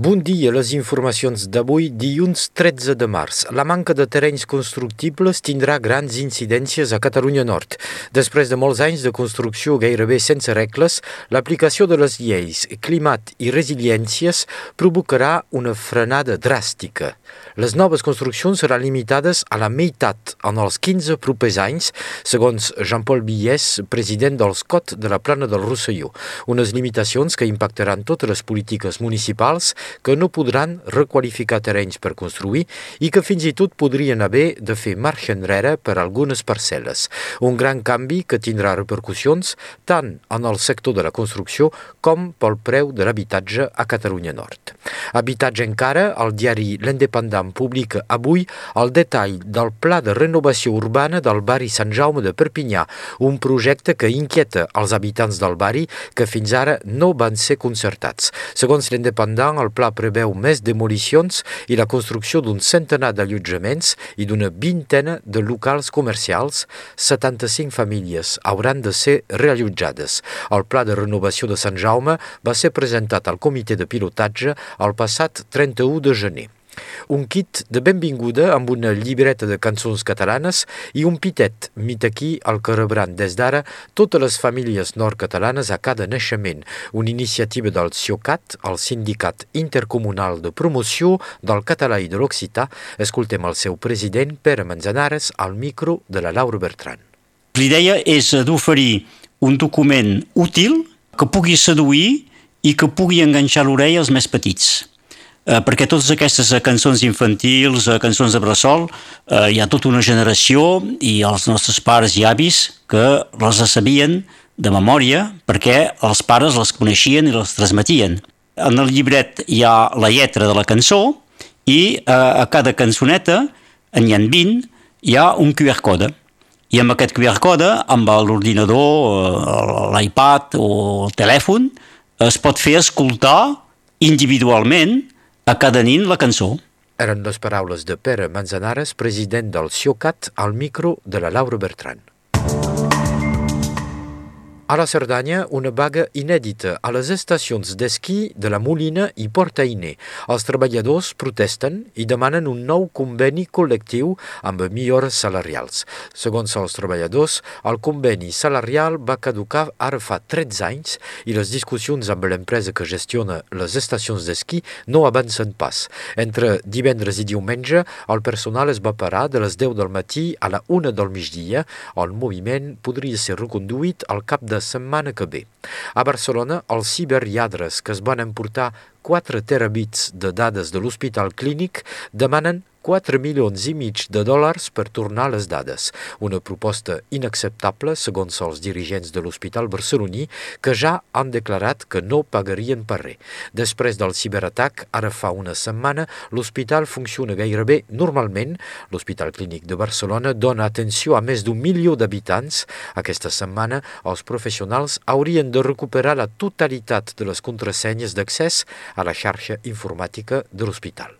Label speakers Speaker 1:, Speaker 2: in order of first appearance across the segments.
Speaker 1: Bon dia, les informacions d'avui, dilluns 13 de març. La manca de terrenys constructibles tindrà grans incidències a Catalunya Nord. Després de molts anys de construcció gairebé sense regles, l'aplicació de les lleis climat i resiliències provocarà una frenada dràstica. Les noves construccions seran limitades a la meitat en els 15 propers anys, segons Jean-Paul Villès, president dels COT de la plana del Rosselló. Unes limitacions que impactaran totes les polítiques municipals que no podran requalificar terrenys per construir i que fins i tot podrien haver de fer marxa enrere per algunes parcel·les. Un gran canvi que tindrà repercussions tant en el sector de la construcció com pel preu de l'habitatge a Catalunya Nord. Habitatge encara, el diari L'Independent publica avui el detall del pla de renovació urbana del barri Sant Jaume de Perpinyà, un projecte que inquieta els habitants del barri que fins ara no van ser concertats. Segons l'Independent, el pla preveu més demolicions i la construcció d'un centenar d'allotjaments i d'una vintena de locals comercials. 75 famílies hauran de ser reallotjades. El pla de renovació de Sant Jaume va ser presentat al comitè de pilotatge el passat 31 de gener. Un kit de benvinguda amb una llibreta de cançons catalanes i un pitet, mit aquí el que rebran des d'ara totes les famílies nord-catalanes a cada naixement, una iniciativa del CIOCAT, el Sindicat Intercomunal de Promoció del Català i de l'Occità. Escoltem el seu president, Pere Manzanares, al micro de la Laura Bertran.
Speaker 2: L'idea és d'oferir un document útil que pugui seduir i que pugui enganxar l'orella als més petits eh, perquè totes aquestes eh, cançons infantils, eh, cançons de bressol, eh, hi ha tota una generació i els nostres pares i avis que les sabien de memòria perquè els pares les coneixien i les transmetien. En el llibret hi ha la lletra de la cançó i a cada cançoneta, en hi ha 20, hi ha un QR code. I amb aquest QR code, amb l'ordinador, l'iPad o el telèfon, es pot fer escoltar individualment a cada nin la cançó.
Speaker 1: Eren les paraules de Pere Manzanares, president del CIOCAT, al micro de la Laura Bertran. A la Cerdanya, una vaga inèdita a les estacions d'esquí de la Molina i Portainer. Els treballadors protesten i demanen un nou conveni col·lectiu amb millores salarials. Segons els treballadors, el conveni salarial va caducar ara fa 13 anys i les discussions amb l'empresa que gestiona les estacions d'esquí no avancen pas. Entre divendres i diumenge, el personal es va parar de les 10 del matí a la 1 del migdia. El moviment podria ser reconduït al cap de setmana que ve. A Barcelona, els ciberlladres que es van emportar 4 terabits de dades de l'Hospital Clínic demanen 4 milions i mig de dòlars per tornar les dades, una proposta inacceptable segons els dirigents de l'Hospital barceloní que ja han declarat que no pagarien per res. Després del ciberatac, ara fa una setmana, l'hospital funciona gairebé normalment. L'Hospital Clínic de Barcelona dona atenció a més d'un milió d'habitants. Aquesta setmana, els professionals haurien de recuperar la totalitat de les contrasenyes d'accés a la xarxa informàtica de l'hospital.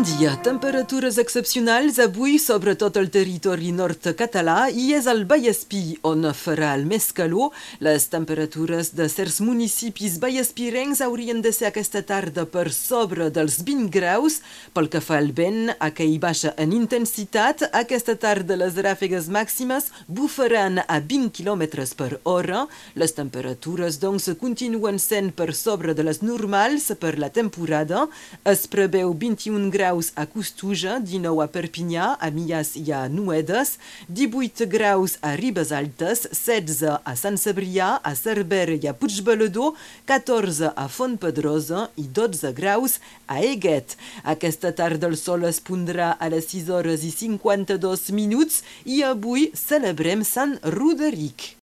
Speaker 3: Bon dia. Temperatures excepcionals avui sobre tot el territori nord català i és al Vallespí on farà el més calor. Les temperatures de certs municipis vallespirencs haurien de ser aquesta tarda per sobre dels 20 graus. Pel que fa al vent, aquell baixa en intensitat, aquesta tarda les ràfegues màximes bufaran a 20 km per hora. Les temperatures, doncs, continuen sent per sobre de les normals per la temporada. Es preveu 21 graus graus a Costuja, 19 a Perpinyà, a Millas i a Nuedes, 18 graus a Ribes Altes, 16 a Sant Cebrià, a Cerver i a Puigbalador, 14 a Fontpedrosa i 12 graus a Eguet. Aquesta tarda el sol es pondrà a les 6 hores i 52 minuts i avui celebrem Sant Roderic.